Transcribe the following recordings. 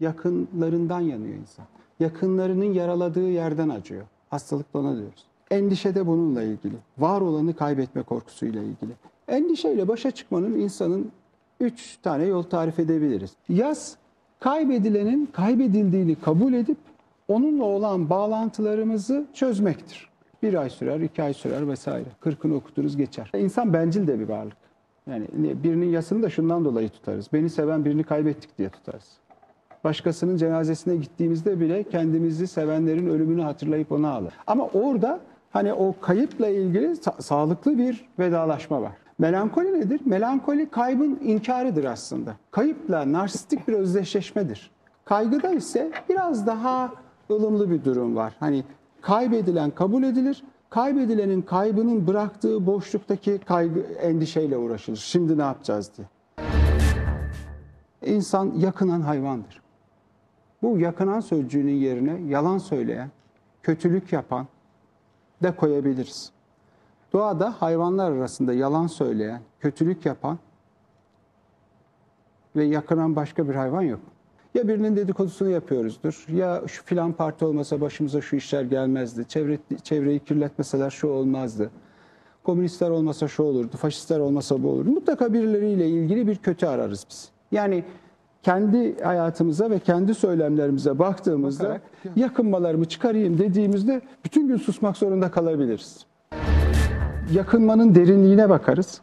Yakınlarından yanıyor insan. Yakınlarının yaraladığı yerden acıyor. Hastalık da ona diyoruz. Endişe de bununla ilgili. Var olanı kaybetme korkusuyla ilgili. Endişeyle başa çıkmanın insanın üç tane yol tarif edebiliriz. Yaz, kaybedilenin kaybedildiğini kabul edip onunla olan bağlantılarımızı çözmektir. Bir ay sürer, iki ay sürer vesaire. Kırkını okuturuz geçer. İnsan bencil de bir varlık. Yani birinin yasını da şundan dolayı tutarız. Beni seven birini kaybettik diye tutarız. Başkasının cenazesine gittiğimizde bile kendimizi sevenlerin ölümünü hatırlayıp ona alır. Ama orada hani o kayıpla ilgili sa- sağlıklı bir vedalaşma var. Melankoli nedir? Melankoli kaybın inkarıdır aslında. Kayıpla narsistik bir özdeşleşmedir. Kaygıda ise biraz daha ılımlı bir durum var. Hani kaybedilen kabul edilir. Kaybedilenin kaybının bıraktığı boşluktaki kaygı endişeyle uğraşılır. Şimdi ne yapacağız diye. İnsan yakınan hayvandır. Bu yakınan sözcüğünün yerine yalan söyleyen, kötülük yapan da koyabiliriz. Doğada hayvanlar arasında yalan söyleyen, kötülük yapan ve yakınan başka bir hayvan yok. Ya birinin dedikodusunu yapıyoruzdur, ya şu filan parti olmasa başımıza şu işler gelmezdi, çevre, çevreyi kirletmeseler şu olmazdı, komünistler olmasa şu olurdu, faşistler olmasa bu olurdu. Mutlaka birileriyle ilgili bir kötü ararız biz. Yani kendi hayatımıza ve kendi söylemlerimize baktığımızda Bakarak, yakınmalarımı çıkarayım dediğimizde bütün gün susmak zorunda kalabiliriz. Yakınmanın derinliğine bakarız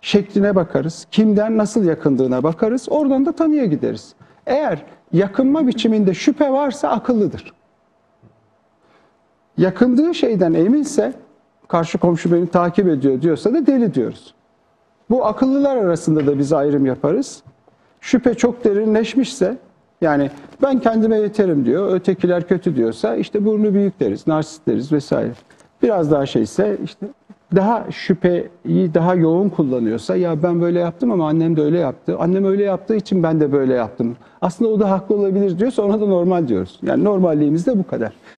şekline bakarız. Kimden nasıl yakındığına bakarız. Oradan da tanıya gideriz. Eğer yakınma biçiminde şüphe varsa akıllıdır. Yakındığı şeyden eminse karşı komşu beni takip ediyor diyorsa da deli diyoruz. Bu akıllılar arasında da biz ayrım yaparız. Şüphe çok derinleşmişse yani ben kendime yeterim diyor, ötekiler kötü diyorsa işte burnu büyük deriz, narsist deriz vesaire. Biraz daha şeyse işte daha şüpheyi daha yoğun kullanıyorsa ya ben böyle yaptım ama annem de öyle yaptı. Annem öyle yaptığı için ben de böyle yaptım. Aslında o da haklı olabilir diyorsa ona da normal diyoruz. Yani normalliğimiz de bu kadar.